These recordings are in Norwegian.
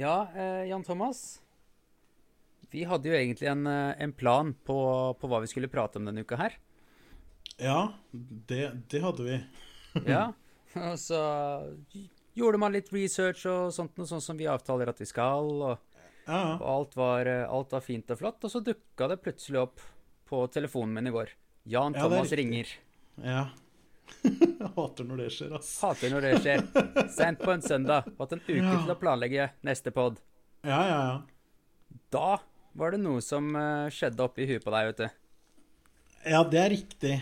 Ja, eh, Jan Thomas. Vi hadde jo egentlig en, eh, en plan på, på, hva vi skulle prate om denne uka her. Ja, det, det hadde vi. ja, og så gjorde man litt research og sånt, noe sånt som vi avtaler at vi skal. Og, ja. og alt, var, eh, alt, var, fint og flott. Og så dukka det plutselig opp på telefonen min i går. Jan Thomas ja, ringer. Ja. Hater når det skjer, ass. Hater når det skjer. Sent på en søndag. Hatt en uke ja. til å planlegge neste pod. Ja, ja, ja. Da var det noe som uh, skjedde oppi huet på deg, vet du. Ja, det er riktig.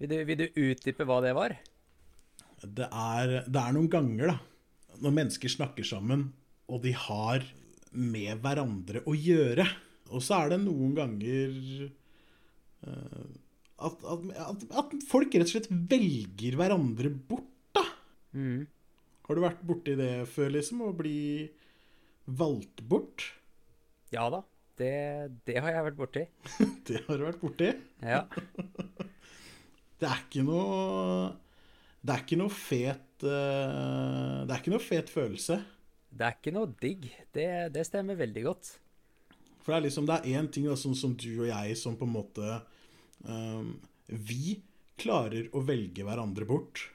Vil du, vil du utdype hva det var? Det er, det er noen ganger, da, når mennesker snakker sammen, og de har med hverandre å gjøre. Og så er det noen ganger uh, at, at, at, folk rett og slett velger hverandre bort, da. Mm. Har du vært borti det før, liksom? Å bli valgt bort? Ja da. Det, det har jeg vært borti. det har du vært borti? Ja. det er ikke noe Det er ikke noe fet uh, Det er ikke noe fet følelse. Det er ikke noe digg. Det, det stemmer veldig godt. For det er liksom Det er én ting da, som, som du og jeg som på en måte Vi klarer å velge hverandre bort.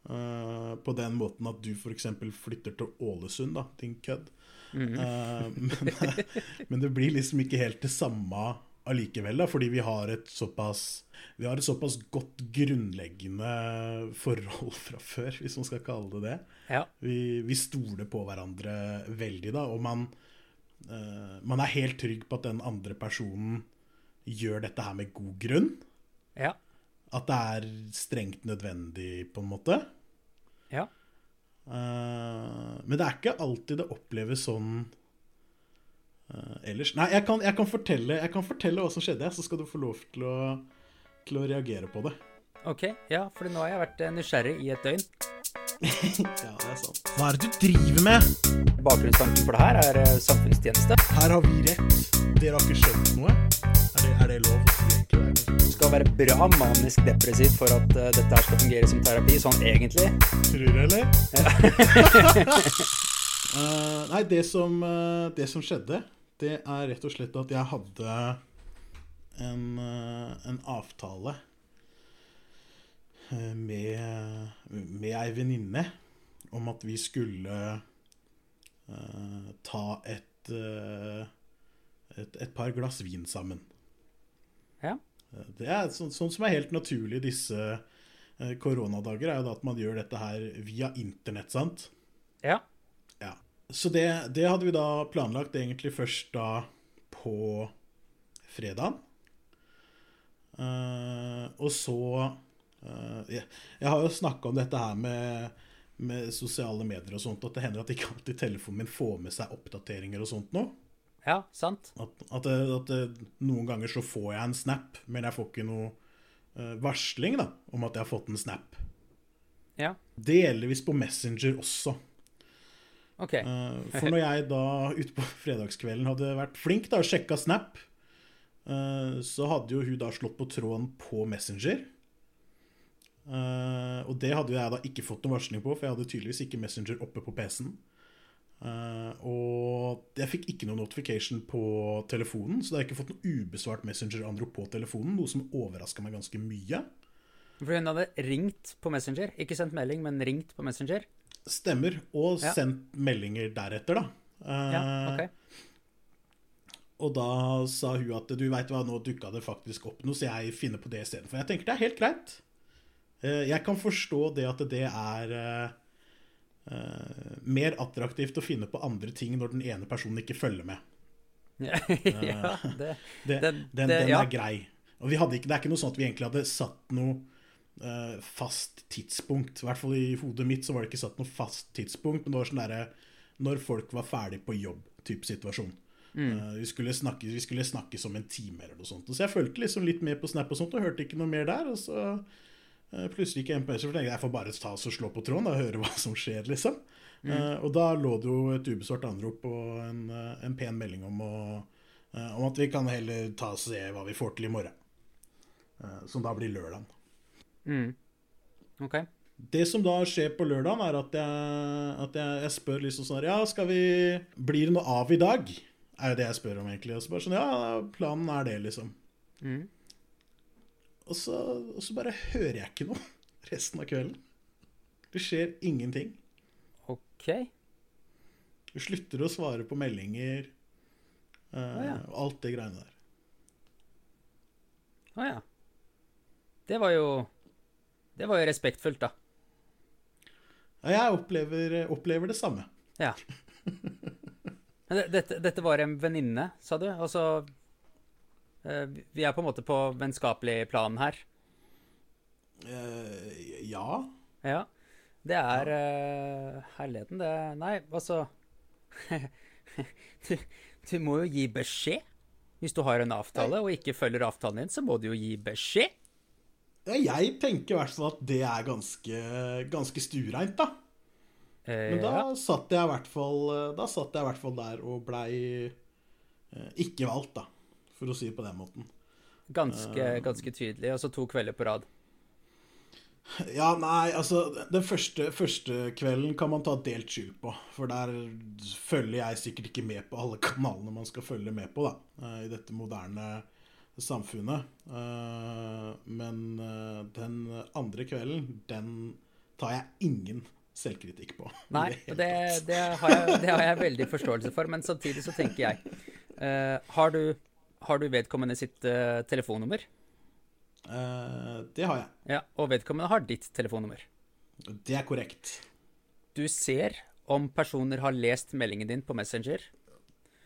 Uh, på den måten at du f.eks. flytter til Ålesund, da, din kødd. Mm. Men, men, det blir liksom ikke helt det samme allikevel, da, fordi vi har et såpass Vi har et såpass godt grunnleggende forhold fra før, hvis man skal kalle det det. Ja. Vi, vi, stoler på hverandre veldig, da, og man, uh, man er helt trygg på at den andre personen gjør dette her med god grunn. Ja. At det er strengt nødvendig, på en måte. Ja. Uh, men det er ikke alltid det oppleves sånn uh, ellers. Nei, jeg kan, jeg, kan fortelle, jeg kan, fortelle, hva som skjedde, så skal du få lov til å, til å reagere på det. OK. Ja, for nå har jeg vært eh, nysgjerrig i et døgn. ja, det er sant. Hva er det du driver med? Bakgrunnstanken for det her er samfunnstjeneste. Her har vi rett. Dere har ikke skjønt noe. Er det, er det lov? skal være bra manisk depressiv for at uh, dette her skal fungere som terapi, sånn egentlig. Tror du, eller? Uh, nei, det som, uh, det som, skjedde, det er rett og slett at jeg hadde en, en avtale med, med ei venninne om at vi skulle ta et, et, et par glass vin sammen. Ja. Det er så, sånn som er helt naturlig disse eh, koronadager, er jo da at man gjør dette her via internett, sant? Ja. ja. Så det, det, hadde vi da planlagt egentlig først da på fredagen. Uh, og så uh, jeg, jeg, har jo snakka om dette her med, med, sosiale medier og sånt, at det hender at ikke alltid telefonen min får med seg oppdateringer og sånt nå. Ja, sant. At, at, at, noen ganger så får jeg en snap, men jeg får ikke noe uh, varsling da, om at jeg har fått en snap. Ja. Delvis på Messenger også. Ok. Uh, for når jeg da ute på fredagskvelden hadde vært flink da, og sjekka Snap, uh, så hadde jo hun da slått på tråden på Messenger. og det hadde jeg da ikke fått noen varsling på, for jeg hadde tydeligvis ikke Messenger oppe på PC-en. Uh, og jeg fikk ikke noen notification på telefonen, så da har jeg ikke fått noen ubesvart Messenger-anrop på telefonen, noe som overraska meg ganske mye. For hun hadde ringt på Messenger? Ikke sendt melding, men ringt på Messenger? Stemmer. Og ja. sendt meldinger deretter, da. Uh, ja, ok. Og da sa hun at du veit hva, nå dukka det faktisk opp noe, så jeg finner på det istedenfor. Jeg tenker det er helt greit. Uh, jeg kan forstå det at det er uh, mer attraktivt å finne på andre ting når den ene personen ikke følger med. ja, eh, det, det, den, den, den ja. er grei. Og ikke, det er ikke noe sånn at vi egentlig hadde satt noe uh, fast tidspunkt. I hvert fall i hodet mitt så var det ikke satt noe fast tidspunkt, men det var sånn derre når folk var ferdig på jobb-type situasjon. Mm. Uh, vi, skulle snakke, vi skulle snakkes som en time eller noe sånt. Så jeg følte liksom litt med på Snap og sånt, og hørte ikke noe mer der. Og så plutselig ikke MPS, for jeg får bare ta oss og slå på tråden og høre hva som skjer, liksom. Mm. Uh, og da lå det jo et ubesvart anrop og en, uh, en, pen melding om, å, uh, om, at vi kan heller ta og se hva vi får til i morgen. som da blir lørdag. Mm. Ok. Det som da skjer på lørdagen, er at jeg, at jeg, jeg spør liksom sånn Ja, skal vi Blir det noe av i dag? Er jo det jeg spør om, egentlig. Og så bare sånn Ja, planen er det, liksom. Mm. Og, så, og så bare hører jeg ikke noe resten av kvelden. Det skjer ingenting. Ok. Du slutter å svare på meldinger uh, ah, ja. og alt det greiene der. Å ah, ja. Det var jo Det var jo respektfullt, da. Ja, jeg opplever, opplever det samme. Ja. Dette, dette, var en venninne, sa du? Altså Vi er på en måte på vennskapelig plan her. Uh, ja. Ja. Det er uh, herligheten, det Nei, altså du, du, må jo gi beskjed. Hvis du har en avtale og ikke følger avtalen din, så må du jo gi beskjed. Jeg tenker i hvert fall at det er ganske, ganske stuereint, da. Eh, Men da satt jeg i hvert fall Da satt jeg i hvert fall der og blei eh, ikke valgt, da. For å si det på den måten. Ganske, uh, ganske tydelig. Altså to kvelder på rad. Ja, nei, altså Den første, første, kvelden kan man ta delt sju på. For der følger jeg sikkert ikke med på alle kanalene man skal følge med på da, eh, i dette moderne samfunnet. Eh, men eh, den andre kvelden, den tar jeg ingen selvkritikk på. Nei, det, det, har jeg, det, har jeg, veldig forståelse for. Men samtidig så tenker jeg Har du, har du vedkommende sitt telefonnummer? Uh, det har jeg. Ja, Og vedkommende har ditt telefonnummer. Det er korrekt. Du ser om personer har lest meldingen din på Messenger.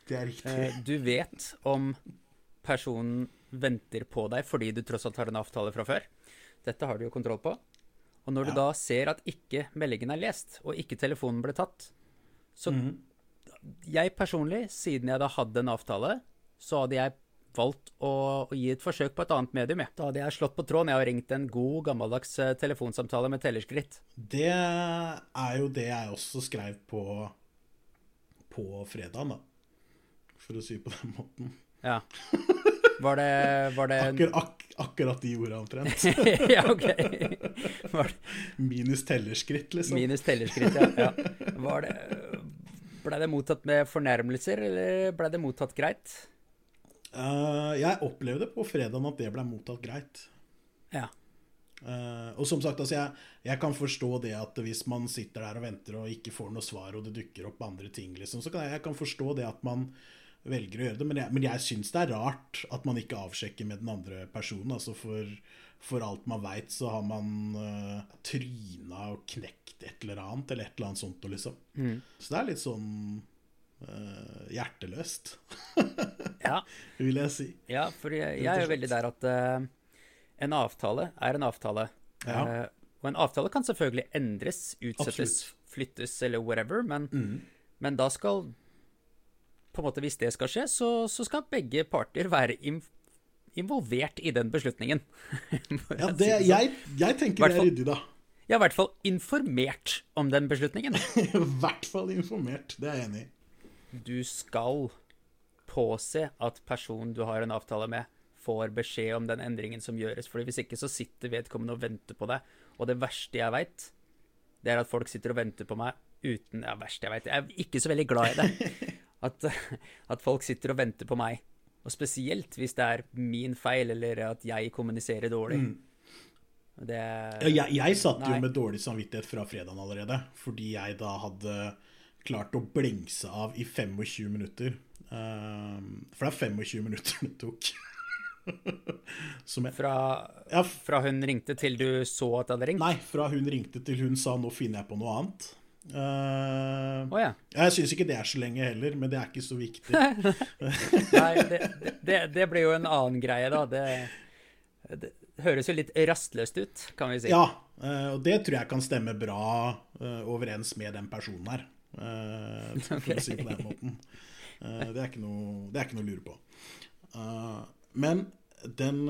Det er riktig. Uh, du vet om personen venter på deg fordi du tross alt har en avtale fra før. Dette har du jo kontroll på. Og når ja. du da ser at ikke meldingen er lest, og ikke telefonen ble tatt, så mm. Jeg personlig, siden jeg da hadde en avtale, så hadde jeg valgt å, å, gi et forsøk på et annet medium. Ja. Da hadde jeg slått på tråden jeg har ringt en god, gammeldags eh, telefonsamtale med tellerskritt. Det er jo det jeg også skrev på på fredagen, da. For å si på den måten. Ja. Var det, var det... Akkur, ak, akkurat de orda omtrent. ja, ok. Det... Minus tellerskritt, liksom. Minus tellerskritt, ja. ja. Var det Blei det mottatt med fornærmelser, eller blei det mottatt greit? Uh, jeg opplevde på fredagen at det ble mottatt greit. Ja. Uh, og som sagt, altså jeg, jeg, kan forstå det at hvis man sitter der og venter og ikke får noe svar, og det dukker opp andre ting, liksom, så kan jeg, jeg kan forstå det at man velger å gjøre det. Men jeg, men jeg syns det er rart at man ikke avsjekker med den andre personen. Altså for, for alt man veit, så har man uh, tryna og knekt et eller annet, eller et eller annet sånt, liksom. Mm. Så det er litt sånn uh, hjerteløst. ja. Vil jeg si. Ja, for jeg, jeg er jo veldig der at uh, en avtale er en avtale. Ja. Uh, og en avtale kan selvfølgelig endres, utsettes, Absolutt. flyttes eller whatever, men, mm. men, da skal på en måte Hvis det skal skje, så, så skal begge parter være involvert i den beslutningen. ja, det, jeg, jeg tenker det er ryddig, da. Ja, i hvert fall informert om den beslutningen. I hvert fall informert, det er jeg enig i du skal påse at personen du har en avtale med, får beskjed om den endringen som gjøres. Fordi hvis ikke så sitter vedkommende og venter på deg. Og det verste jeg veit, det er at folk sitter og venter på meg uten Ja, verste jeg veit. Jeg er ikke så veldig glad i det. At, at, folk sitter og venter på meg. Og spesielt hvis det er min feil, eller at jeg kommuniserer dårlig. Mm. Det, ja, jeg, jeg satt jo med dårlig samvittighet fra fredagen allerede, fordi jeg da hadde klart å blengse av i 25 minutter. Um, for det er 25 minutter det tok. jeg, fra, ja, fra, hun ringte til du så at det hadde ringt? Nei, fra hun ringte til hun sa 'nå finner jeg på noe annet'. Uh, oh, ja. Jeg syns ikke det er så lenge heller, men det er ikke så viktig. Nei, det, det, det, blir jo en annen greie, da. Det, det, høres jo litt rastløst ut, kan vi si. Ja, uh, og det tror jeg kan stemme bra uh, overens med den personen her. Uh, for å si det på den måten. Uh, det, er ikke noe, det er ikke noe å lure på. Uh, men den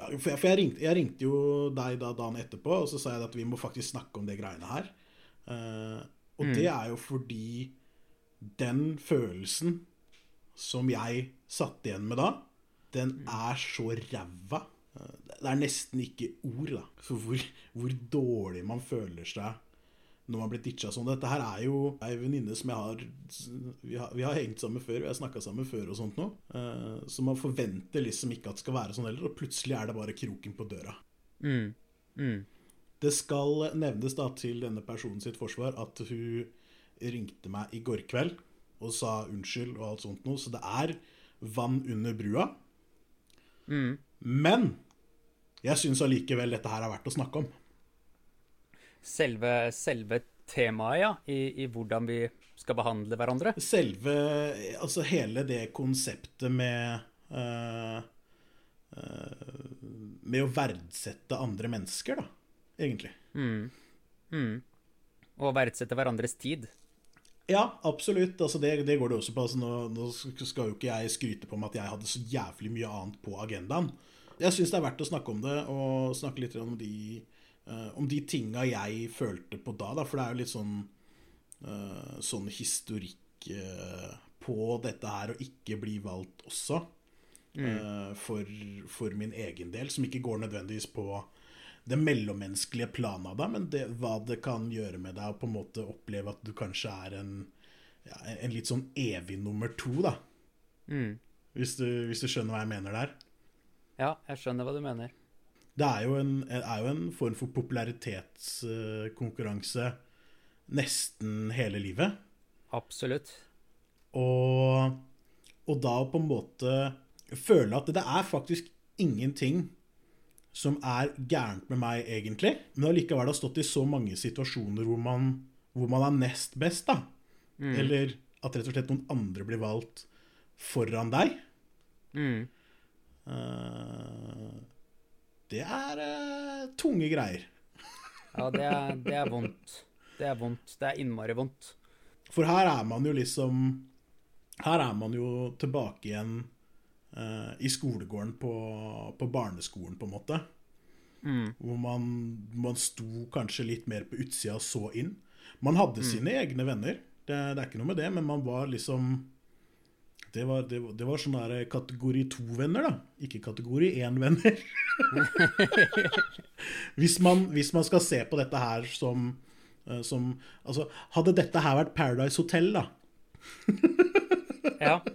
For, jeg, for jeg, ringte, jeg, ringte, jo deg da dagen etterpå, og så sa jeg at vi må faktisk snakke om det greiene her. og mm. det er jo fordi den følelsen som jeg satt igjen med da, den mm. er så ræva Det er nesten ikke ord da, for hvor, hvor dårlig man føler seg når man blir ditcha sånn. Dette her er jo ei venninne som jeg har Vi har, vi har hengt sammen før, vi har snakka sammen før og sånt noe. Uh, så man forventer liksom ikke at det skal være sånn heller, og plutselig er det bare kroken på døra. Mm. Mm. Det skal nevnes da til denne personen sitt forsvar at hun ringte meg i går kveld og sa unnskyld og alt sånt noe, så det er vann under brua. Mm. Men jeg syns allikevel dette her er verdt å snakke om. Selve, selve temaet, ja, i, i, hvordan vi skal behandle hverandre? Selve Altså hele det konseptet med uh, uh, Med å verdsette andre mennesker, da, egentlig. Mm. Mm. Og verdsette hverandres tid. Ja, absolutt. Altså det, det, går det også på. Altså nå, nå, skal jo ikke jeg skryte på meg at jeg hadde så jævlig mye annet på agendaen. Jeg syns det er verdt å snakke om det, og snakke litt om de, uh, om de tinga jeg følte på da. da for det er jo litt sånn, uh, sånn historikk uh, på dette her å ikke bli valgt også. Mm. For, for, min egen del, som ikke går nødvendigvis på det mellommenneskelige planet av deg, men det, hva det kan gjøre med deg å på en måte oppleve at du kanskje er en, ja, en litt sånn evig nummer to, da. Mm. Hvis, du, hvis, du, skjønner hva jeg mener der? Ja, jeg skjønner hva du mener. Det er jo en, er jo en form for popularitetskonkurranse nesten hele livet. Absolutt. Og, og da på en måte føle at det er faktisk ingenting som er gærent med meg, egentlig. Men allikevel har stått i så mange situasjoner hvor man, hvor man er nest best, da. Mm. Eller at rett og slett noen andre blir valgt foran deg. Mm. Uh, det er uh, tunge greier. ja, det er, det er, vondt. Det er vondt. Det er innmari vondt. For her er man jo liksom Her er man jo tilbake igjen uh, i skolegården på, på, barneskolen, på en måte. Mm. Hvor man, man sto kanskje litt mer på utsida og så inn. Man hadde mm. sine egne venner, det, det, er ikke noe med det, men man var liksom det var, det, det var sånn der kategori to-venner, da. Ikke kategori én-venner. hvis, hvis, man skal se på dette her som, eh, som Altså, hadde dette her vært Paradise Hotel, da ja.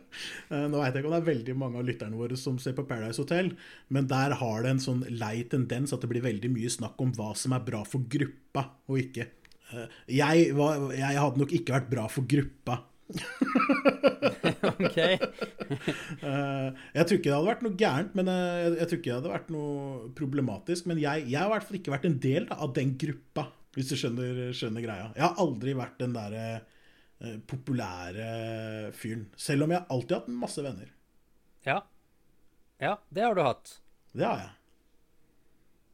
Eh, nå veit jeg ikke om det er veldig mange av lytterne våre som ser på Paradise Hotel, men der har det en sånn lei tendens at det blir veldig mye snakk om hva som er bra for gruppa og ikke. Eh, jeg, var, jeg hadde nok ikke vært bra for gruppa ok. uh, jeg tror ikke det hadde vært noe gærent, men uh, jeg, jeg, tror ikke det hadde vært noe problematisk. Men jeg, jeg har i hvert fall ikke vært en del da, av den gruppa, hvis du skjønner, skjønner, greia. Jeg har aldri vært den derre eh, populære fyren. Selv om jeg alltid har hatt masse venner. Ja. Ja, det har du hatt. Det har jeg.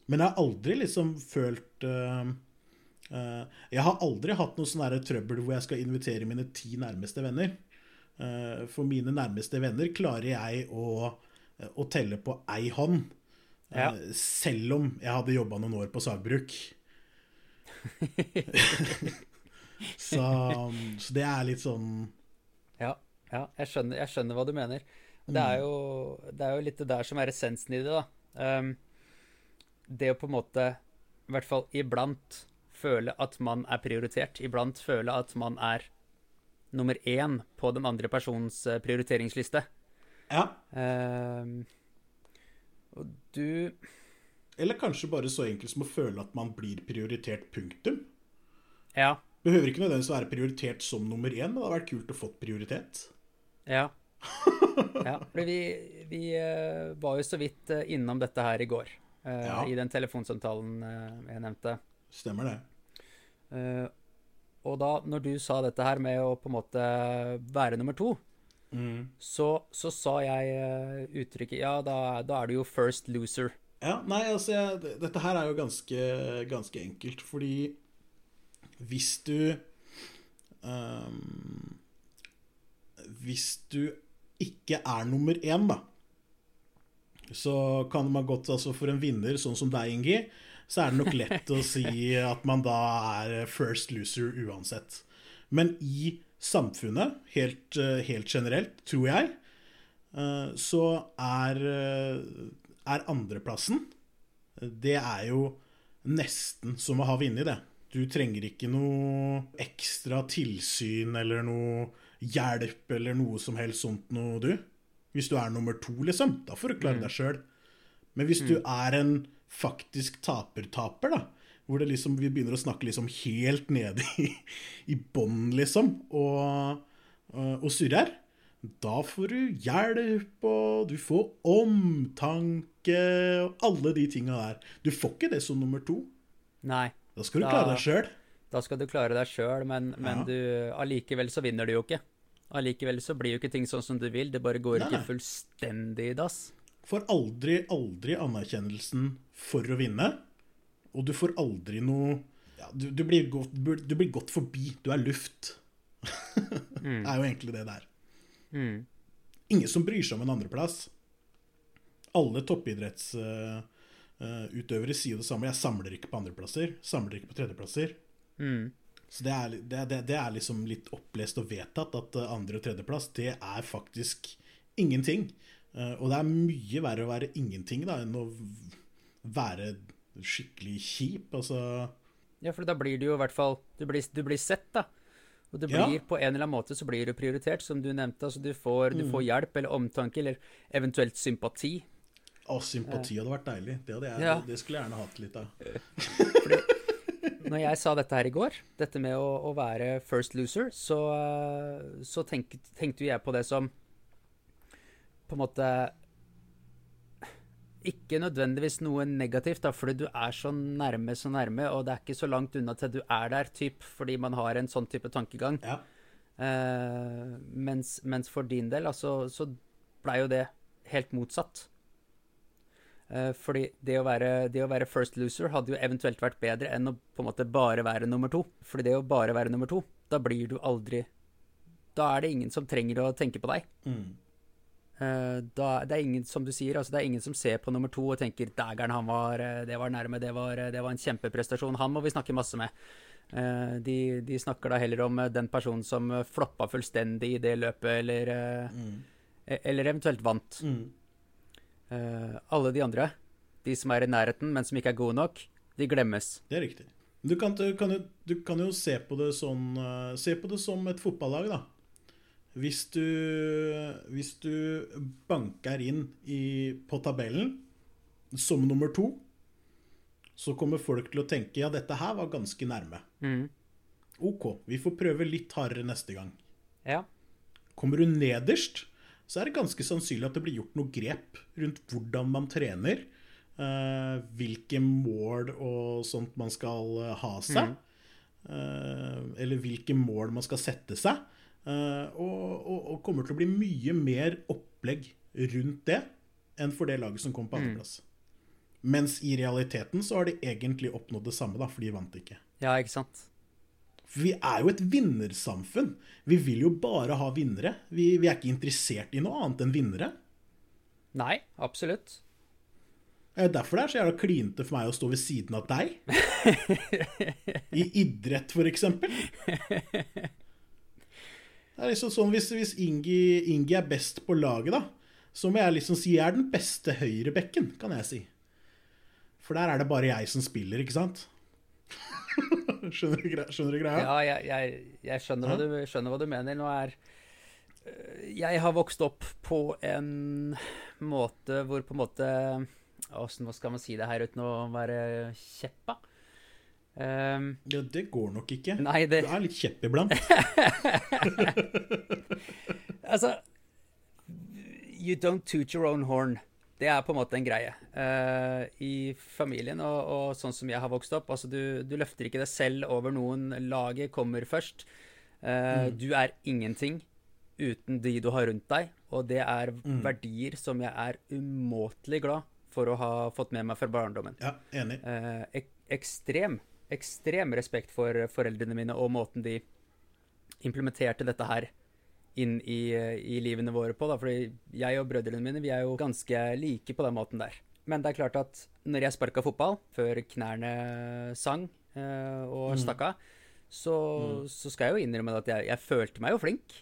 Men jeg har aldri liksom følt Eh, jeg har aldri hatt noe sånn trøbbel hvor jeg skal invitere mine ti nærmeste venner. Eh, for mine nærmeste venner klarer jeg å, å telle på ei hånd. Eh, ja. Selv om jeg hadde jobba noen år på sagbruk. så, så, det er litt sånn Ja, ja jeg, skjønner, jeg, skjønner, hva du mener. Det er, jo, det er jo litt det der som er essensen i det, da. Um, det å på en måte, i hvert fall iblant, føle at man er prioritert. Iblant føle at man er nummer én på den andre persons eh, prioriteringsliste. Ja. Uh, og du Eller kanskje bare så enkelt som å føle at man blir prioritert, punktum. Ja. Behøver ikke nødvendigvis være prioritert som nummer én, men det hadde vært kult å få prioritet. Ja. ja for vi, vi uh, var jo så vidt uh, innom dette her i går, uh, ja. i den telefonsamtalen jeg nevnte. Stemmer det. Uh, og da, når du sa dette her med å på en måte være nummer to, mm. så, så, sa jeg uh, uttrykket Ja, da, da, er du jo first loser. Ja, nei, altså jeg, Dette her er jo ganske, ganske enkelt, fordi hvis du um, Hvis du ikke er nummer én, da, så kan man godt altså For en vinner sånn som deg, Ingi, så er det nok lett å si at man da er first loser uansett. Men i samfunnet, helt, eh, helt generelt, tror jeg, eh, så er, eh, er andreplassen, det er jo nesten som å ha vunnet, det. Du trenger ikke noe ekstra tilsyn eller noe hjelp eller noe som helst sånt noe, du. Hvis du er nummer to, liksom. Da får du klare mm. deg sjøl. Men hvis du mm. er en faktisk taper-taper, da, hvor det liksom, vi begynner å snakke liksom helt nede i, i bånn, liksom, og, og surrer, da får du hjelp, og du får omtanke, og alle de tinga der. Du får ikke det som nummer to. Nei. Da skal du da, klare deg sjøl. Da skal du klare deg sjøl, men, men ja. allikevel så vinner du jo ikke. Allikevel så blir jo ikke ting sånn som du vil. Det bare går nei, ikke fullstendig i dass. Får aldri, aldri anerkjennelsen for å vinne. Og du får aldri noe ja, du, du, blir godt, du, blir godt, forbi. Du er luft. mm. Det er jo egentlig det der. Mm. Ingen som bryr seg om en andreplass. Alle toppidrettsutøvere uh, uh, sier det samme. Jeg samler ikke på andreplasser. Samler ikke på tredjeplasser. Mm. Så det er, det, det, det er, liksom litt opplest og vedtatt at eh, andre- og tredjeplass, det er faktisk ingenting. Eh, og det er mye verre å være ingenting da, enn å være skikkelig kjip. Altså Ja, for da blir du jo i hvert fall Du blir, du blir sett, da. Og det blir ja. på en eller annen måte så blir du prioritert, som du nevnte. Altså du får, du får mm. hjelp eller omtanke, eller eventuelt sympati. Å, sympati hadde vært deilig. Det, hadde jeg, ja. det skulle jeg gjerne hatt litt av. Fordi når jeg sa dette her i går, dette med å, å være first loser, så, så tenk, tenkte jeg på det som på en måte ikke nødvendigvis noe negativt, da, fordi du er så nærme, så nærme, og det er ikke så langt unna til du er der, typ, fordi man har en sånn type tankegang. Ja. Eh, mens, mens, for din del, altså, så blei jo det helt motsatt. Eh, fordi det å, være, det å, være, first loser hadde jo eventuelt vært bedre enn å på en måte bare være nummer to. Fordi det å bare være nummer to, da blir du aldri Da er det ingen som trenger å tenke på deg. Mm. Uh, da, det er ingen, som du sier, altså det er ingen som ser på nummer to og tenker 'dægeren, han var eh, Det var nærme, det var, det var en kjempeprestasjon. Han må vi snakke masse med'. Uh, de, de, snakker da heller om den personen som floppa fullstendig i det løpet, eller, mm. E, eller eventuelt vant. Mm. Alle de andre, de som er i nærheten, men som ikke er gode nok, de glemmes. Det er riktig. Du kan, du kan, jo, du kan jo, se på det sånn Se på det som et fotballag, da. Hvis du, hvis du banker inn i, på tabellen som nummer to, så kommer folk til å tenke ja, dette her var ganske nærme. Mm. OK, vi får prøve litt hardere neste gang. Ja. Kommer du nederst, så er det ganske sannsynlig at det blir gjort noe grep rundt hvordan man trener. Uh, hvilke mål og sånt man skal ha seg. Mm. Uh, eller hvilke mål man skal sette seg. Og, og, og, kommer til å bli mye mer opplegg rundt det enn for det laget som kom på mm. andreplass. Mm. Mens i realiteten så har de egentlig oppnådd det samme, da, for de vant ikke. Ja, ikke sant? For vi er jo et vinnersamfunn. Vi vil jo bare ha vinnere. Vi, vi er ikke interessert i noe annet enn vinnere. Nei, absolutt. Det er derfor det er så jævla klinte for meg å stå ved siden av deg. I idrett, for eksempel. Det er liksom sånn Hvis, hvis Ingi, Ingi, er best på laget, da, så må jeg liksom si jeg er den beste høyrebekken, kan jeg si. For der er det bare jeg som spiller, ikke sant? skjønner, du, skjønner, du, greia? Ja, jeg, jeg, jeg skjønner, hva du, skjønner, hva du, mener. Nå er øh, Jeg har vokst opp på en måte hvor på en måte Åssen skal man si det her uten å være kjeppa? Um, ja, det går nok ikke. Nei, det... Du er litt kjepp iblant. altså You don't toot your own horn. Det er på en måte en greie uh, i familien og, og, sånn som jeg har vokst opp. Altså, du, du, løfter ikke deg selv over noen. Laget kommer først. Uh, mm. Du er ingenting uten de du har rundt deg, og det er mm. verdier som jeg er umåtelig glad for å ha fått med meg fra barndommen. Ja, enig. Uh, ek ekstrem, ekstrem respekt for foreldrene mine og måten de implementerte dette her inn i, i, livene våre på. Da. Fordi jeg og brødrene mine vi er jo ganske like på den måten der. Men det er klart at når jeg sparka fotball, før knærne sang eh, og mm. stakk av, så, mm. så, skal jeg jo innrømme at jeg, jeg følte meg jo flink.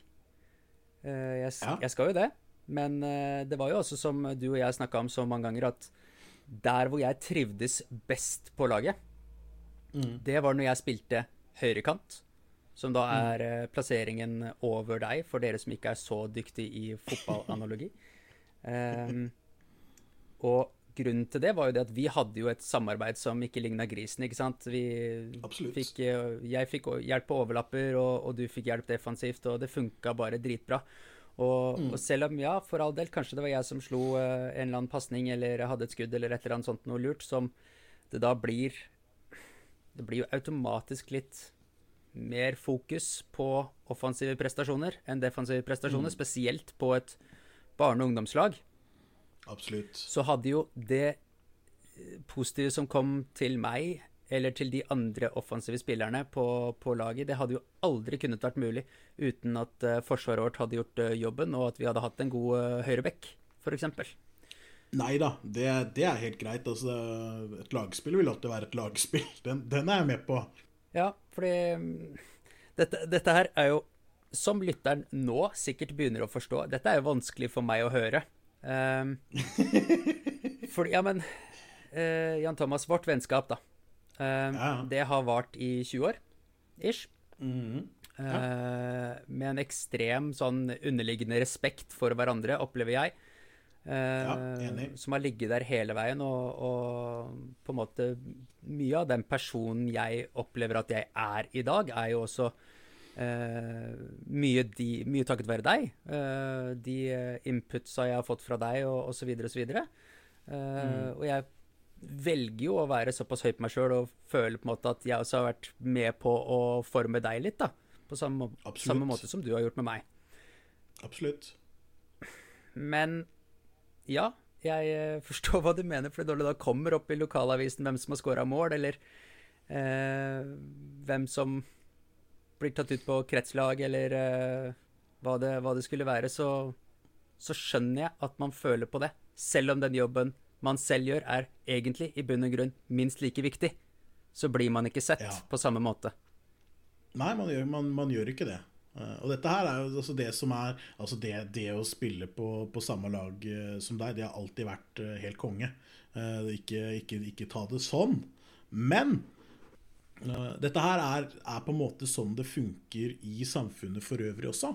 Eh, jeg, ja. jeg, skal jo det. Men eh, det var jo også, som du og jeg snakka om så mange ganger, at der hvor jeg trivdes best på laget, mm. det var når jeg spilte høyrekant. Som da mm. er mm. plasseringen over deg, for dere som ikke er så dyktig i fotballanalogi. um, og grunnen til det var jo det at vi hadde jo et samarbeid som ikke ligna grisen, ikke sant. Vi fikk, eh, jeg fikk hjelp på overlapper, og, og, du fikk hjelp defensivt, og det funka bare dritbra. Og, mm. og, selv om, ja, for all del, kanskje det var jeg som slo uh, en eller annen pasning eller hadde et skudd eller et eller annet sånt noe lurt, som det da blir Det blir jo automatisk litt mer fokus på offensive prestasjoner enn defensive prestasjoner, mm. spesielt på et barne- og ungdomslag. Absolutt. Så hadde jo det eh, positive som kom til meg, eller til de andre offensive spillerne på, på laget, det hadde jo aldri kunnet vært mulig uten at uh, forsvaret vårt hadde gjort uh, jobben, og at vi hadde hatt en god uh, høyrebekk, f.eks. Nei da, det, det, er helt greit. Altså, et lagspill vil alltid være et lagspill. Den, den er jeg med på. Ja, fordi mm, dette, dette her er jo, som lytteren nå sikkert begynner å forstå, dette er jo vanskelig for meg å høre. Um, fordi, ja, men uh, Jan Thomas, vårt vennskap, da. Um, ja. Det har vart i 20 år, ish. Mm -hmm. ja. uh, med en ekstrem sånn underliggende respekt for hverandre, opplever jeg. Uh, ja, som har ligget der hele veien, og, og, på en måte Mye av den personen jeg opplever at jeg er i dag, er jo også Uh, mye, de, mye, takket være deg. Uh, de inputsa jeg har fått fra deg, og osv., osv. Uh, mm. Og jeg velger jo å være såpass høy på meg sjøl og føler på en måte at jeg også har vært med på å forme deg litt, da. På samme, samme måte som du har gjort med meg. Absolutt. Men ja, jeg uh, forstår hva du mener, for når det da kommer opp i lokalavisen hvem som har scora mål, eller eh, hvem som blir tatt ut på kretslag, eller eh, hva, det, hva, det, skulle være, så, så, skjønner jeg at man føler på det. Selv om den jobben man selv gjør, er egentlig i bunn og grunn minst like viktig. Så blir man ikke sett ja. på samme måte. Nei, man gjør, man, man gjør ikke det. Uh, og dette her er jo altså det som er Altså det, det å spille på, på samme lag uh, som deg, det har alltid vært uh, helt konge. Ikke, ikke, ikke, ta det sånn. Men Eh, dette her er, er, på en måte sånn det funker i samfunnet for øvrig også.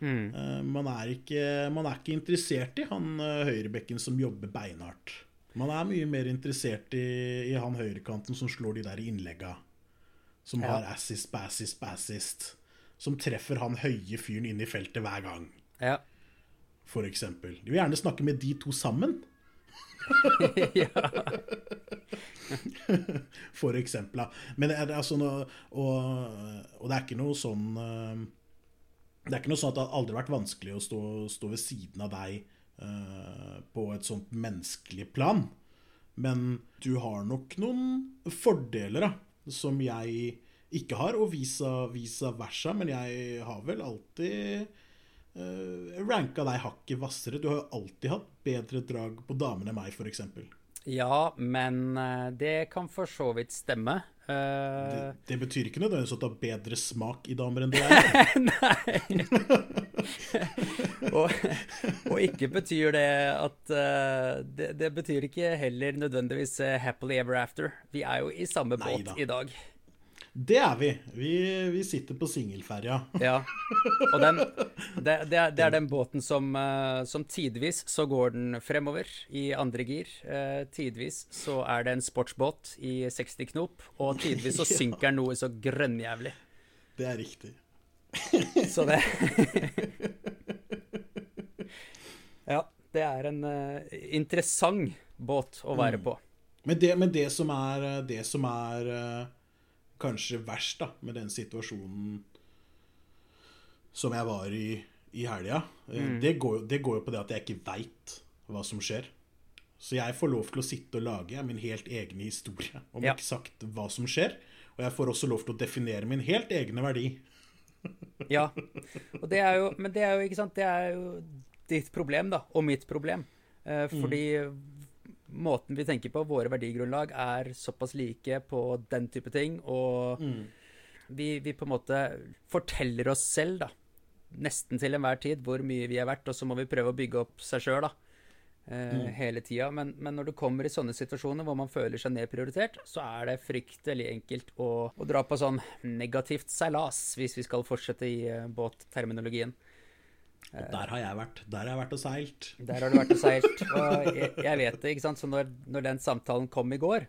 Mm. Man, er ikke, man, er ikke, interessert i han høyrebekken som jobber beinhardt. Man er mye mer interessert i, i han høyrekanten som slår de der innlegga. Som ja. har assist, bassist, bassist. Som treffer han høye fyren inn i feltet hver gang. Ja. For eksempel. De vil gjerne snakke med de to sammen. ja. For eksempel. Men det er, altså og, og, det er ikke noe sånn eh, Det er ikke noe sånn at det har aldri vært vanskelig å stå, stå ved siden av deg uh, på et sånt menneskelig plan. Men du har nok noen fordeler da, som jeg ikke har, og visa versa. Men jeg har vel alltid uh, ranka deg hakket hvassere. Du har jo alltid hatt bedre drag på damene enn meg, f.eks. Ja, men uh, det kan for så vidt stemme. Uh, det, det, betyr ikke nødvendigvis at du har bedre smak i damer enn det er. Nei. og, og, ikke betyr det at uh, det, det, betyr ikke heller nødvendigvis happily ever after. Vi er jo i samme båt i dag. Det er vi. Vi, vi sitter på singelferja. ja. Og den, det, det, er, det, er, den båten som, uh, som, tidvis så går den fremover i andre gir. Uh, tidvis så er det en sportsbåt i 60 knop, og tidvis så synker den noe så grønnjævlig. Det er riktig. så det Ja, det er en uh, interessant båt å være mm. på. Men det, men det som er, det som er kanskje verst da, med den situasjonen som jeg var i i helga. Eh, mm. Det, det, går jo på det at jeg ikke veit hva som skjer. Så jeg får lov til å sitte og lage min helt egne historie om ja. eksakt hva som skjer. Og jeg får også lov til å definere min helt egne verdi. ja. Og det er jo, men det er jo, ikke sant, det er jo ditt problem, da, og mitt problem. Eh, fordi mm måten vi tenker på, våre verdigrunnlag, er såpass like på den type ting. Og mm. vi, vi, på en måte forteller oss selv, da, nesten til enhver tid hvor mye vi er verdt, og så må vi prøve å bygge opp seg sjøl, da. Eh, mm. Hele tida. Men, men, når du kommer i sånne situasjoner hvor man føler seg nedprioritert, så er det fryktelig enkelt å, å dra på sånn negativt seilas, hvis vi skal fortsette i uh, båtterminologien. Og der har jeg vært. Der har jeg vært og seilt. Der har du vært og seilt. Og jeg, jeg vet det, ikke sant. Så når, når den samtalen kom i går,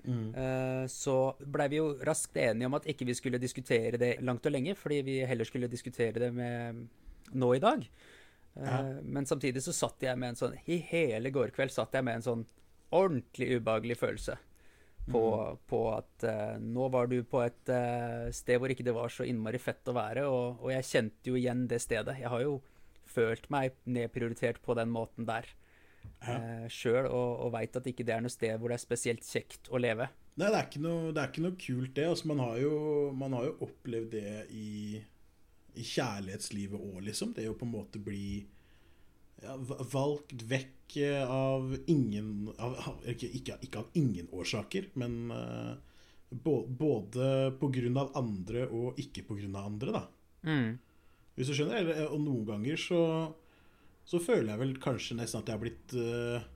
Mm. Uh, så blei vi jo raskt enige om at ikke vi skulle diskutere det langt og lenge, fordi vi heller skulle diskutere det med nå i dag. Uh, ja. Men samtidig så satt jeg med en sånn I hele går kveld satt jeg med en sånn ordentlig ubehagelig følelse på, mm. på at uh, nå var du på et sted hvor ikke det var så innmari fett å være, og, og jeg kjente jo igjen det stedet. Jeg har jo følt meg nedprioritert på den måten der ja. eh, sjøl, og, og veit at ikke det er noe sted hvor det er spesielt kjekt å leve. Nei, det er ikke noe, er ikke noe kult, det. Altså, man, har jo, man, har jo, opplevd det i, i kjærlighetslivet òg, liksom. Det å på en måte bli ja, valgt vekk av ingen av, ikke, ikke, ikke, av ingen årsaker, men uh, både på grunn av andre og ikke av andre, da. Mm. Hvis du skjønner? Eller, og noen ganger så så føler jeg vel kanskje nesten at jeg har blitt uh,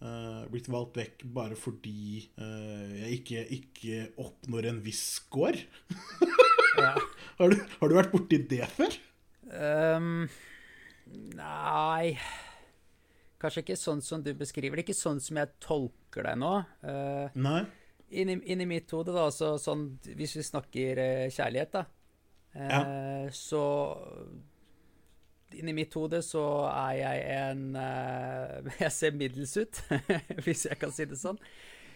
uh, blitt valgt vekk bare fordi jeg ikke, ikke, oppnår en viss score. ja. har, du, har, du, vært borti det før? Um, nei Kanskje ikke sånn som du beskriver det. Ikke sånn som jeg tolker deg nå. nei. Inni, inni mitt hode, da, så, sånn, hvis vi snakker kjærlighet, da, ja. så inni mitt hode så er jeg en uh, Jeg ser middels ut, hvis jeg kan si det sånn.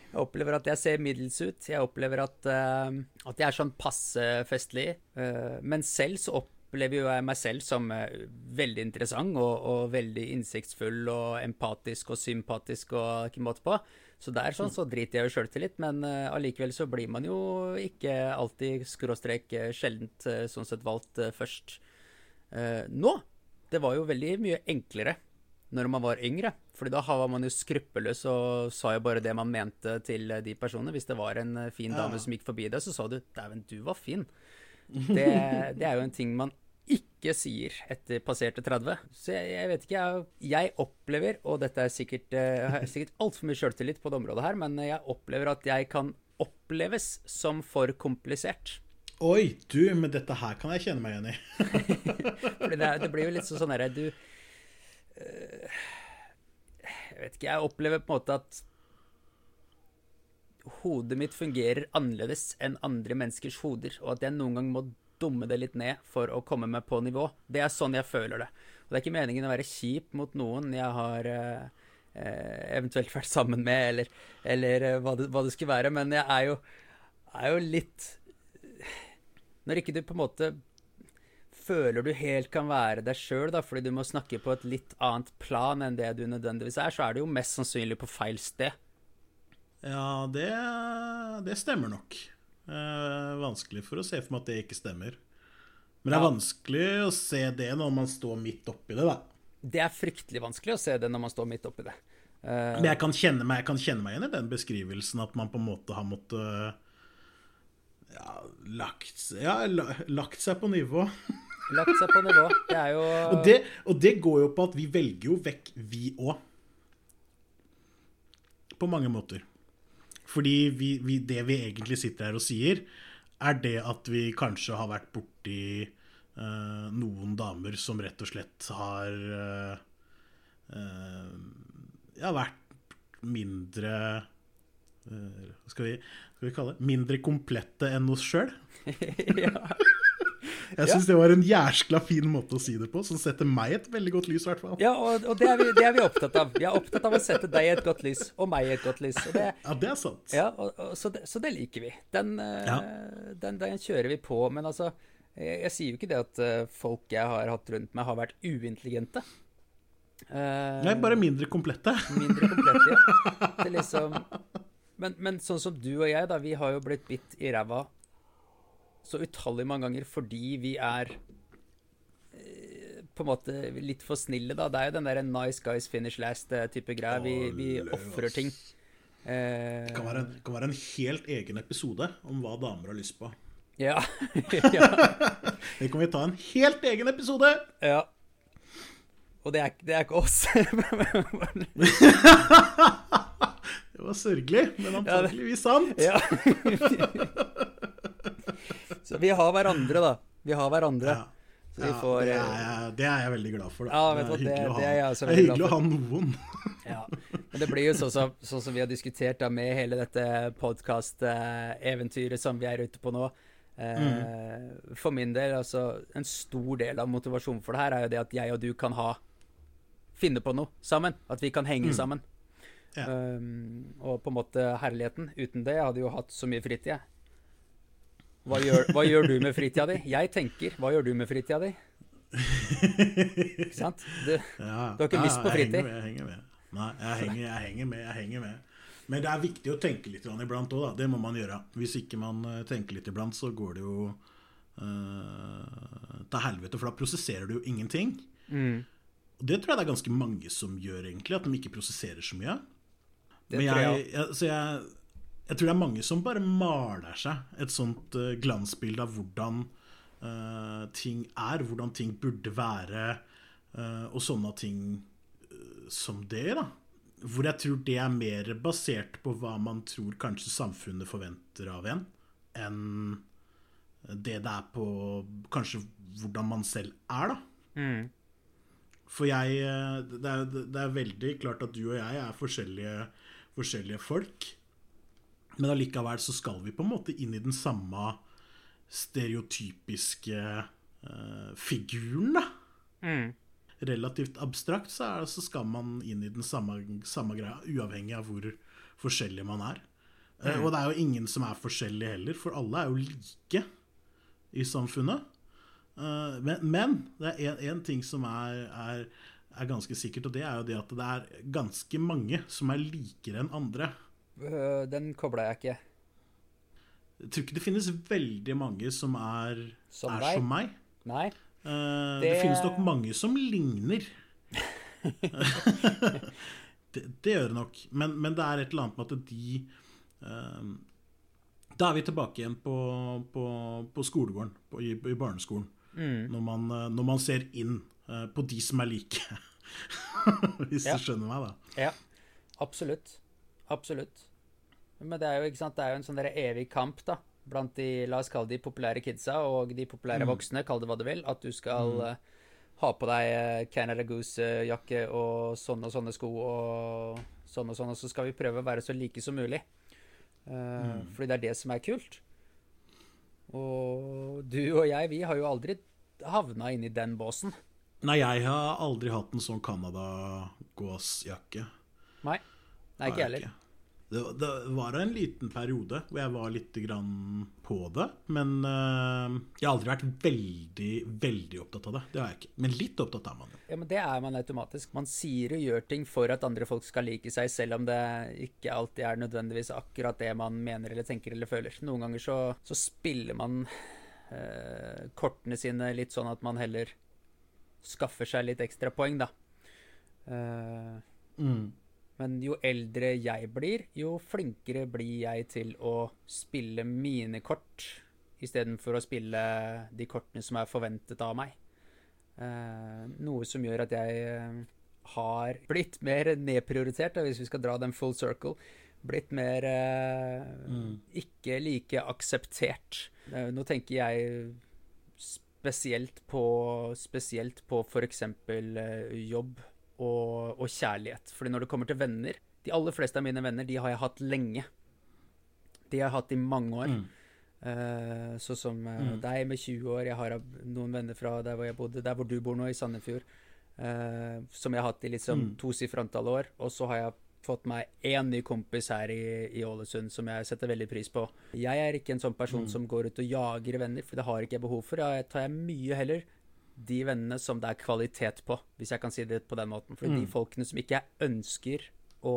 Jeg opplever at jeg ser middels ut. Jeg opplever at, uh, at jeg er sånn passe festlig. Uh, men selv så opplever jo jeg meg selv som veldig interessant og, og, veldig innsiktsfull og empatisk og sympatisk og ikke måte på. Så der sånn så driter jeg jo sjøltillit, men allikevel så blir man jo ikke alltid skråstrek sjeldent sånn sett valgt først. nå det var jo veldig mye enklere når man var yngre. Fordi da var man jo skruppelløs og sa jo bare det man mente til de personene. Hvis det var en eh, fin dame ja. som gikk forbi deg, så sa du 'dæven, du var fin'. Det, det, er jo en ting man ikke sier etter passerte 30. Så jeg, jeg vet ikke, jeg, jeg, opplever, og dette er sikkert, uh, sikkert altfor mye sjøltillit på det området her, men jeg opplever at jeg kan oppleves som for komplisert. Oi, du, men dette her kan jeg kjenne meg igjen i. Fordi det, det, blir jo litt sånn herre Du uh, Jeg vet ikke, jeg opplever på en måte at hodet mitt fungerer annerledes enn andre menneskers hoder, og at jeg noen gang må dumme det litt ned for å komme meg på nivå. Det er sånn jeg føler det. Og det er ikke meningen å være kjip mot noen jeg har eh, eventuelt vært sammen med, eller, eller uh, hva, det, hva, det, skulle være, men jeg er jo, er jo litt når ikke du på en måte føler du helt kan være deg sjøl, fordi du må snakke på et litt annet plan enn det du nødvendigvis er, så er du jo mest sannsynlig på feil sted. Ja, det, det stemmer nok. Eh, vanskelig for å se for meg at det ikke stemmer. Men det er vanskelig å se det når man står midt oppi det, da. Det er fryktelig vanskelig å se det når man står midt oppi det. Uh, Men jeg kan, kjenne meg, jeg kan kjenne meg igjen i den beskrivelsen at man på en måte har måttet ja, lagt, ja, lagt seg på nivå. lagt seg på nivå. Det er jo og det, og det, går jo på at vi velger jo vekk, vi òg. På mange måter. Fordi vi, vi, det vi egentlig sitter her og sier, er det at vi kanskje har vært borti uh, noen damer som rett og slett har uh, uh, ja, vært mindre Hva skal vi skal vi kalle det, mindre komplette enn oss sjøl. ja. Jeg syns ja. det var en jæskla fin måte å si det på, som setter meg et veldig godt lys. hvert fall. Ja, og, og det, er vi, det, er vi, opptatt av. Vi er opptatt av å sette deg i et godt lys, og meg i et godt lys. Det, ja, det er sant. Ja, og, og, så, det, så, det, liker vi. Den, eh, ja. den, den, kjører vi på. Men altså, jeg, jeg, sier jo ikke det at eh, folk jeg har hatt rundt meg, har vært uintelligente. Uh, Nei, bare mindre komplette. Mindre komplette, ja. Det er liksom men, men, sånn som du og jeg, da, vi har jo blitt bitt i ræva så utallig mange ganger fordi vi er eh, på en måte litt for snille, da. Det er jo den der nice guys finish last-type eh, greia. Vi, vi ofrer ting. Det kan være, en, kan være, en, helt egen episode om hva damer har lyst på. Ja. ja. det kan vi ta en helt egen episode. Ja. Og det er, det er ikke oss. det var sørgelig, men antakeligvis sant. Ja. Så vi har hverandre, da. Vi har hverandre. Ja. Ja, får, det, er eh, jeg, det, er jeg, veldig glad for. Ja, det, er det, det er er hyggelig å ha noen. ja. Men det blir jo sånn som, sånn som vi har diskutert da, med hele dette podkast-eventyret som vi er ute på nå. Eh, mm. For min del, altså En stor del av motivasjonen for det her er jo det at jeg og du kan ha finne på noe sammen. At vi kan henge mm. sammen. Um, og på en måte herligheten. Uten det jeg hadde jo hatt så mye fritid. Hva gjør, hva gjør, du med fritida di? Jeg tenker. Hva gjør du med fritida di? Ikke sant? Du, ja, du har ikke ja, lyst på fritid. Jeg henger med. Nei, jeg henger, jeg henger, med. Jeg henger med. Men det er viktig å tenke litt iblant òg, da. Det må man gjøre. Hvis ikke man eh, tenker litt iblant, så går det jo uh, til helvete, for da prosesserer du jo ingenting. Mm. Det tror jeg det er ganske mange som gjør, egentlig. At de ikke prosesserer så mye. Det Men jeg, jeg, så jeg, jeg, tror det er mange som bare maler seg et sånt uh, glansbilde av hvordan uh, ting er, hvordan ting burde være, uh, og sånne ting som det, da. Hvor jeg tror det er mer basert på hva man tror kanskje samfunnet forventer av en, enn det det er på kanskje hvordan man selv er, da. Mm. For jeg eh, det er, det er, veldig klart at du og jeg er forskjellige, forskjellige folk. Men allikevel så skal vi på en måte inn i den samme stereotypiske uh, figuren, da. Mm. Relativt abstrakt så, er, så, skal man inn i den samme, samme, greia, uavhengig av hvor forskjellig man er. Uh, mm. Og det er jo ingen som er forskjellig heller, for alle er jo like i samfunnet. Uh, men, men, det er én ting som er, er, er, ganske sikkert, og det er jo det at det er ganske mange som er likere enn andre. Uh, den kobla jeg ikke. Jeg tror ikke det finnes veldig mange som er som, er som meg. Nei. Uh, det... det... finnes nok mange som ligner. det, det, gjør det nok. Men, men, det er et eller annet med at de Da er vi tilbake igjen på, på, på skolegården, på, i, i barneskolen. Mm. Når, man, eh, når, man, ser inn uh, på de som er like. Hvis ja. du skjønner meg, da. Ja, absolutt. Absolutt. Men det er jo, sant, det er jo en sånn evig kamp da, blant de la oss kalle de populære kidsa og de populære mm. voksne, kall det hva du vil, at du skal mm. uh, ha på deg Canada Goose-jakke og sånne og sånne sko og sånn og sånn, og så skal vi prøve å være så like som mulig. Uh, mm. Fordi det er det som er kult. Og du og jeg, vi har jo aldri havna inn i den båsen. Nei, jeg har aldri hatt en sånn Canada-gåsjakke. Nei. Nei, ikke jeg heller. Det, det, var en liten periode hvor jeg var litt på det. Men uh, jeg har aldri vært veldig, veldig opptatt av det. Det har jeg ikke. Men litt opptatt er man. Ja, men det er man automatisk. Man sier og gjør ting for at andre folk skal like seg, selv om det ikke alltid er nødvendigvis akkurat det man mener eller tenker eller føler. Noen ganger så, så spiller man uh, kortene sine litt sånn at man heller skaffer seg litt ekstra poeng, da. Uh, mm. Men jo eldre jeg blir, jo flinkere blir jeg til å spille mine kort istedenfor å spille de kortene som er forventet av meg. Eh, noe som gjør at jeg eh, har blitt mer nedprioritert, hvis vi skal dra den full circle. Blitt mer eh, mm. ikke like akseptert. Nå tenker jeg spesielt på Spesielt på f.eks. Jobb og, og, kjærlighet. Fordi når det kommer til venner De aller fleste av mine venner de har jeg hatt lenge. De har jeg hatt i mange år. Mm. Uh, så som uh, mm. deg med 20 år. Jeg har noen venner fra der hvor jeg bodde, der hvor du bor nå, i Sandefjord. Uh, som jeg har hatt i liksom mm. tosifra antall år. Og så har jeg fått meg én ny kompis her i, i, Ålesund som jeg setter veldig pris på. Jeg er ikke en sånn person mm. som går ut og jager venner, for det har ikke jeg behov for. Jeg tar jeg mye heller de vennene som det er kvalitet på, hvis jeg kan si det på den måten. For mm. de folkene som ikke jeg ønsker å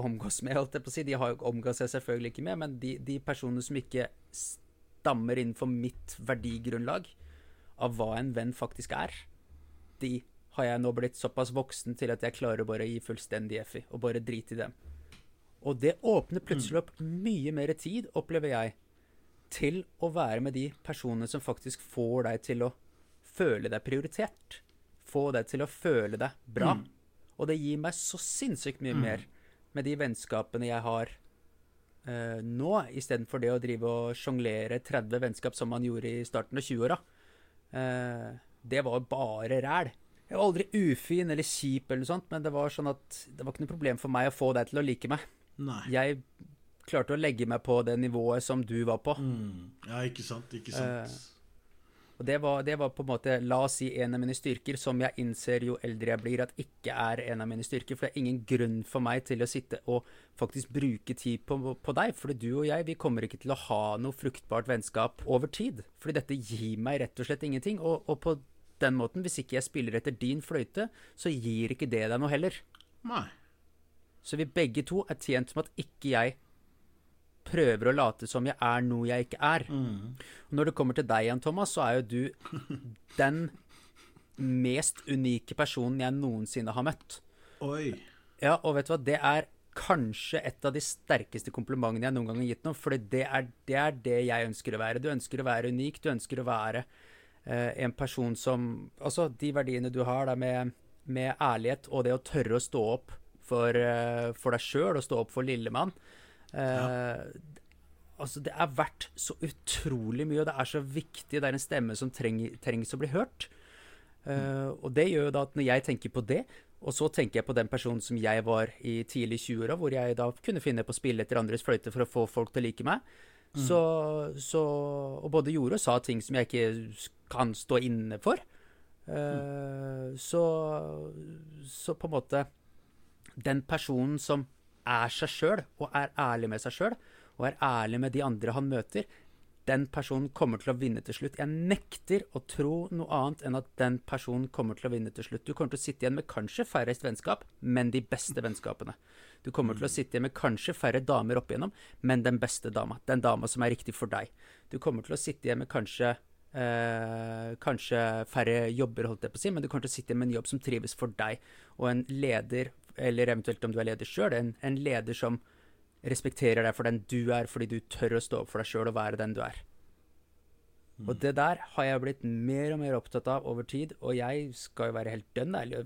omgås med, holdt jeg på å si, de har jo omgås jeg selvfølgelig ikke med, men de, de, personene som ikke stammer innenfor mitt verdigrunnlag av hva en venn faktisk er, de har jeg nå blitt såpass voksen til at jeg klarer bare å gi fullstendig F i, og bare drite i dem. Og det åpner plutselig mm. opp mye mer tid, opplever jeg, til å være med de personene som faktisk får deg til å føle deg prioritert. Få deg til å føle deg bra. Mm. Og det gir meg så sinnssykt mye mm. mer med de vennskapene jeg har uh, nå, istedenfor det å drive og sjonglere 30 vennskap som man gjorde i starten av 20-åra. Uh, eh, det var bare ræl. Jeg var aldri ufin eller kjip, eller noe sånt, men det var sånn at det var ikke noe problem for meg å få deg til å like meg. Nei. Jeg klarte å legge meg på det nivået som du var på. Mm. Ja, ikke sant. Ikke sant. Uh, og det var, det var, på en måte, la oss si, en av mine styrker, som jeg innser jo eldre jeg blir, at ikke er en av mine styrker. For det er ingen grunn for meg til å sitte og faktisk bruke tid på, på deg. For du og jeg, vi kommer ikke til å ha noe fruktbart vennskap over tid. Fordi dette gir meg rett og slett ingenting. Og, og på den måten, hvis ikke jeg spiller etter din fløyte, så gir ikke det deg noe heller. Nei. Så vi begge to er tjent med at ikke jeg prøver å late som jeg er noe jeg ikke er. Mm. når det kommer til deg igjen, Thomas, så er jo du den mest unike personen jeg noensinne har møtt. Oi. Ja, og vet du hva, det er kanskje et av de sterkeste komplimentene jeg noen gang har gitt noen, for det, det, er det jeg ønsker å være. Du ønsker å være unik, du ønsker å være eh, en person som Altså, de verdiene du har da med, med ærlighet og det å tørre å stå opp for, eh, for deg sjøl og stå opp for lillemann. Ja. Eh, altså, det er verdt så utrolig mye, og det er så viktig. Det er en stemme som trenger, trengs å bli hørt. Uh, og det gjør jo da at når jeg tenker på det, og så tenker jeg på den personen som jeg var i tidlig 20-åra, hvor jeg da kunne finne på å spille etter andres fløyte for å få folk til å like meg, mm. så, så, Og både gjorde og sa ting som jeg ikke kan stå inne for. Uh, mm. så, så på en måte Den personen som er seg sjøl, og er ærlig med seg sjøl, og er ærlig med de andre han møter, den personen kommer til å vinne til slutt. Jeg nekter å tro noe annet enn at den personen kommer til å vinne til slutt. Du kommer til å sitte igjen med kanskje færrest vennskap, men de beste vennskapene. Du kommer til å sitte igjen med kanskje færre damer opp igjennom, men den beste dama. Den dama som er riktig for deg. Du kommer til å sitte igjen med kanskje Eh, kanskje færre jobber, holdt jeg på å si, men du kommer til å sitte med en jobb som trives for deg. Og en leder eller eventuelt om du er leder sjøl, en, en, leder som respekterer deg for den du er, fordi du tør å stå opp for deg sjøl og være den du er. Mm. Og det der har jeg blitt mer og mer opptatt av over tid, og jeg skal jo være helt dønn ærlig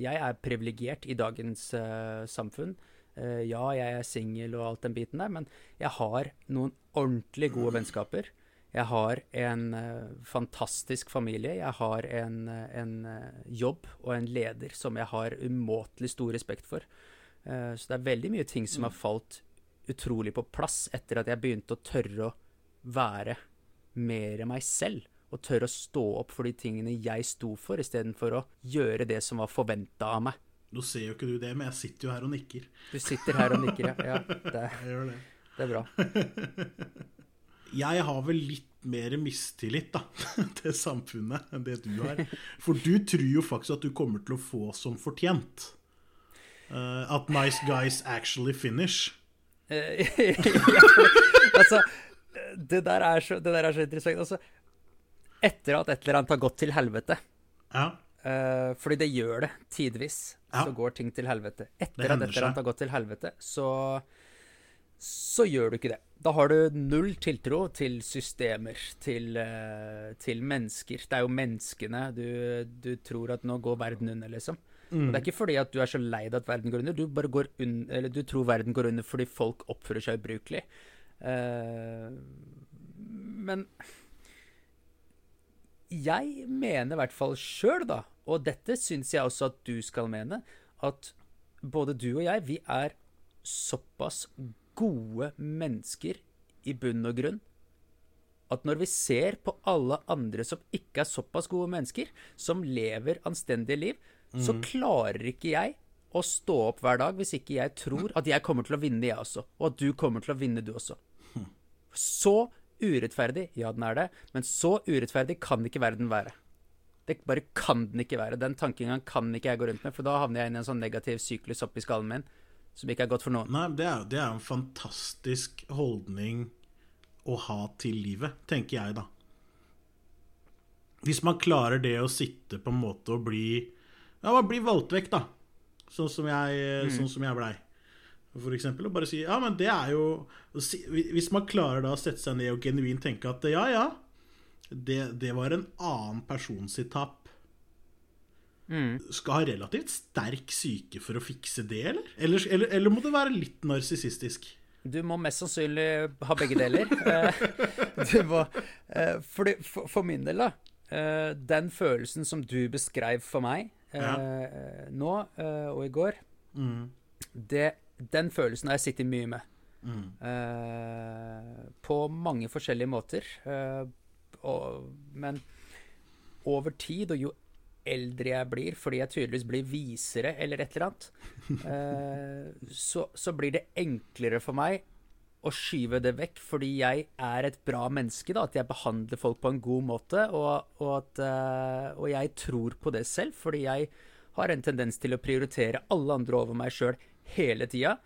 Jeg er privilegert i dagens uh, samfunn. Uh, ja, jeg er singel og alt den biten der, men jeg har noen ordentlig gode vennskaper. Jeg har en uh, fantastisk familie. Jeg har en, uh, en uh, jobb og en leder som jeg har umåtelig stor respekt for. så det er veldig mye ting som har mm. falt utrolig på plass etter at jeg begynte å tørre å være mer meg selv. Og tørre å stå opp for de tingene jeg sto for, istedenfor å gjøre det som var forventa av meg. Nå ser jo ikke du det, men jeg sitter jo her og nikker. Du sitter her og nikker, ja. ja det, det. Det er bra. jeg har vel litt mer mistillit da, til samfunnet enn det du har. For du tror jo faktisk at du kommer til å få som fortjent. Uh, at nice guys actually finish. ja, altså, det der, er så, det der er så interessant. Altså, etter at et eller annet har gått til helvete ja. uh, Fordi det gjør det tidvis. Ja. Så går ting til helvete. Etter at et eller annet har gått til helvete, så så gjør du ikke det. Da har du null tiltro til systemer, til, uh, til mennesker. Det er jo menneskene du, du, tror at nå går verden under, liksom. Mm. Og det er ikke fordi at du er så lei deg at verden går under, du bare går un eller du tror verden går under fordi folk oppfører seg ubrukelig. Uh, men jeg mener i hvert fall sjøl, da, og dette syns jeg også at du skal mene, at både du og jeg, vi er såpass gode mennesker i bunn og grunn at når vi ser på alle andre som ikke er såpass gode mennesker, som lever anstendige liv, mm. så klarer ikke jeg å stå opp hver dag hvis ikke jeg tror at jeg kommer til å vinne, jeg også. Og at du kommer til å vinne, du også. Så urettferdig, ja, den er det, men så urettferdig kan ikke verden være. Det bare kan den ikke være. Den tankegangen kan ikke jeg gå rundt med, for da havner jeg inn i en sånn negativ syklus oppi skallen min som ikke er godt for noen. Nei, det er, det er en fantastisk holdning å ha til livet, tenker jeg, da. Hvis man klarer det å sitte på en måte og bli Ja, bli valgt vekk, da. Sånn som jeg, mm. sånn som jeg blei. for eksempel, og bare si ja, men det er jo Hvis man klarer da å sette seg ned og genuint tenke at ja, ja, det, det var en annen person sitt tap. Mm. Skal ha relativt sterk syke for å fikse det, eller? Eller, eller, eller må det være litt narsissistisk? Du må mest sannsynlig ha begge deler. Eh, må, eh, for, for, for, min del, da. Eh, den følelsen som du beskrev for meg ja. nå og i går, mm. det, den følelsen har jeg sittet mye med. Mm. på mange forskjellige måter. Men over tid, og jo eldre jeg blir, fordi jeg tydeligvis blir visere eller et eller annet, eh, så, så, blir det enklere for meg å skyve det vekk fordi jeg er et bra menneske. da, At jeg behandler folk på en god måte, og, og, at, eh, og jeg tror på det selv. Fordi jeg har en tendens til å prioritere alle andre over meg sjøl hele tida.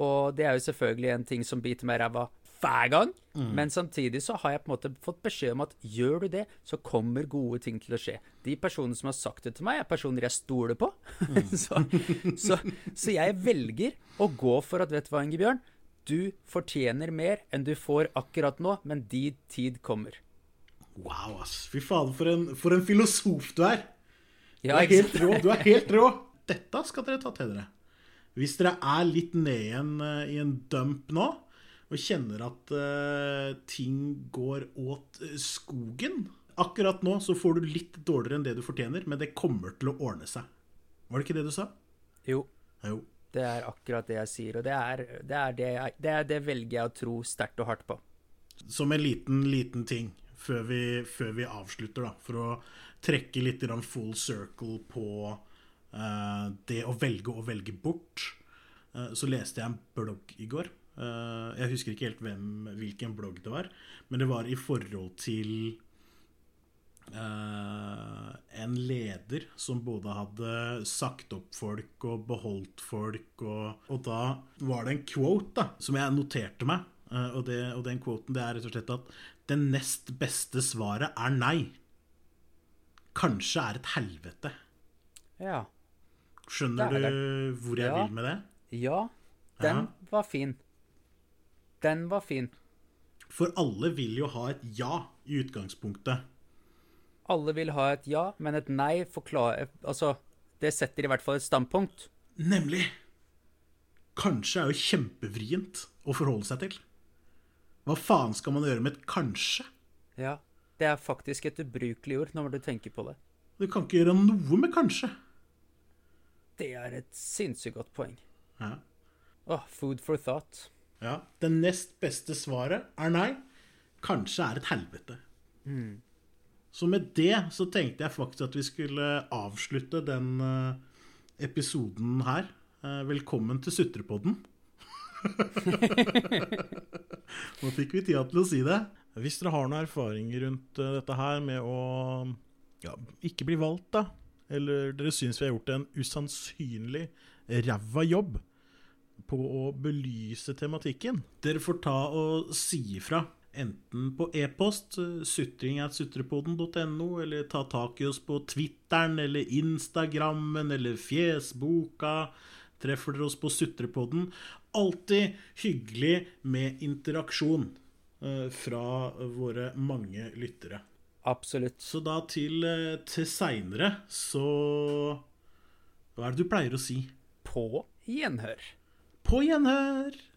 Og det er jo selvfølgelig en ting som biter meg i ræva hver gang. Mm. Men samtidig så har jeg på en måte fått beskjed om at gjør du det, så kommer gode ting til å skje. De personene som har sagt det til meg, er personer jeg stoler på. Mm. så, så, så, jeg velger å gå for at, vet du hva, Ingebjørn, du fortjener mer enn du får akkurat nå, men din tid kommer. Wow, ass. Fy faen, for en, for en filosof du er. Ja, du er helt rå. Du er helt rå. Dette skal dere ta til dere. Hvis dere er litt nede igjen uh, i en dump nå, og kjenner at uh, ting går åt uh, skogen Akkurat nå så får du litt dårligere enn det du fortjener, men det kommer til å ordne seg. Var det ikke det du sa? Jo. jo. Det er akkurat det jeg sier, og det, er, det, er det, jeg, det, er det velger jeg å tro sterkt og hardt på. Som en liten, liten ting før vi, før vi avslutter, da, for å trekke litt full circle på uh, det å velge å velge bort, så leste jeg en blogg i går Eh, jeg husker ikke helt hvem, hvilken blogg det var, men det var i forhold til uh, en leder som både hadde sagt opp folk og beholdt folk, og, og da var det en quote da, som jeg noterte meg. Uh, og, det, og, den quoten det er rett og slett at det nest beste svaret er nei. Kanskje er et helvete. Ja. Skjønner du hvor jeg ja. vil med det? Ja. Den ja. var fin. Den var fin. For alle vil jo ha et ja i utgangspunktet. Alle vil ha et ja, men et nei forklarer Altså, det setter i hvert fall et standpunkt. Nemlig. Kanskje er jo kjempevrient å forholde seg til. Hva faen skal man gjøre med et kanskje? Ja, det er faktisk et ubrukelig ord når du tenker på det. Du kan ikke gjøre noe med kanskje. Det er et sinnssykt godt poeng. Ja. Oh, food for thought. Ja, Det nest beste svaret er nei. Kanskje er et helvete. Mm. Så med det så tenkte jeg faktisk at vi skulle avslutte den uh, episoden her. Uh, velkommen til Sutrepodden. Nå fikk vi tida til å si det. Hvis dere har noen erfaringer rundt uh, dette her med å ja, ikke bli valgt, da, eller dere syns vi har gjort en usannsynlig ræva jobb, på å belyse tematikken. Dere får ta og si ifra. Enten på e-post, sutring.sutrepoden.no, eller ta tak i oss på Twitteren eller Instagrammen eller Fjesboka. Treffer dere oss på Sutrepodden. Alltid hyggelig med interaksjon uh, fra våre mange lyttere. Absolutt. Så da til, uh, til seinere, så Hva er det du pleier å si? På gjenhør. På gjenhør!